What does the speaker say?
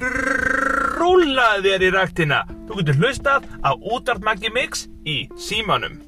rúlaði þér í rættina. Þú getur hlustað á útartmækki mix í símanum.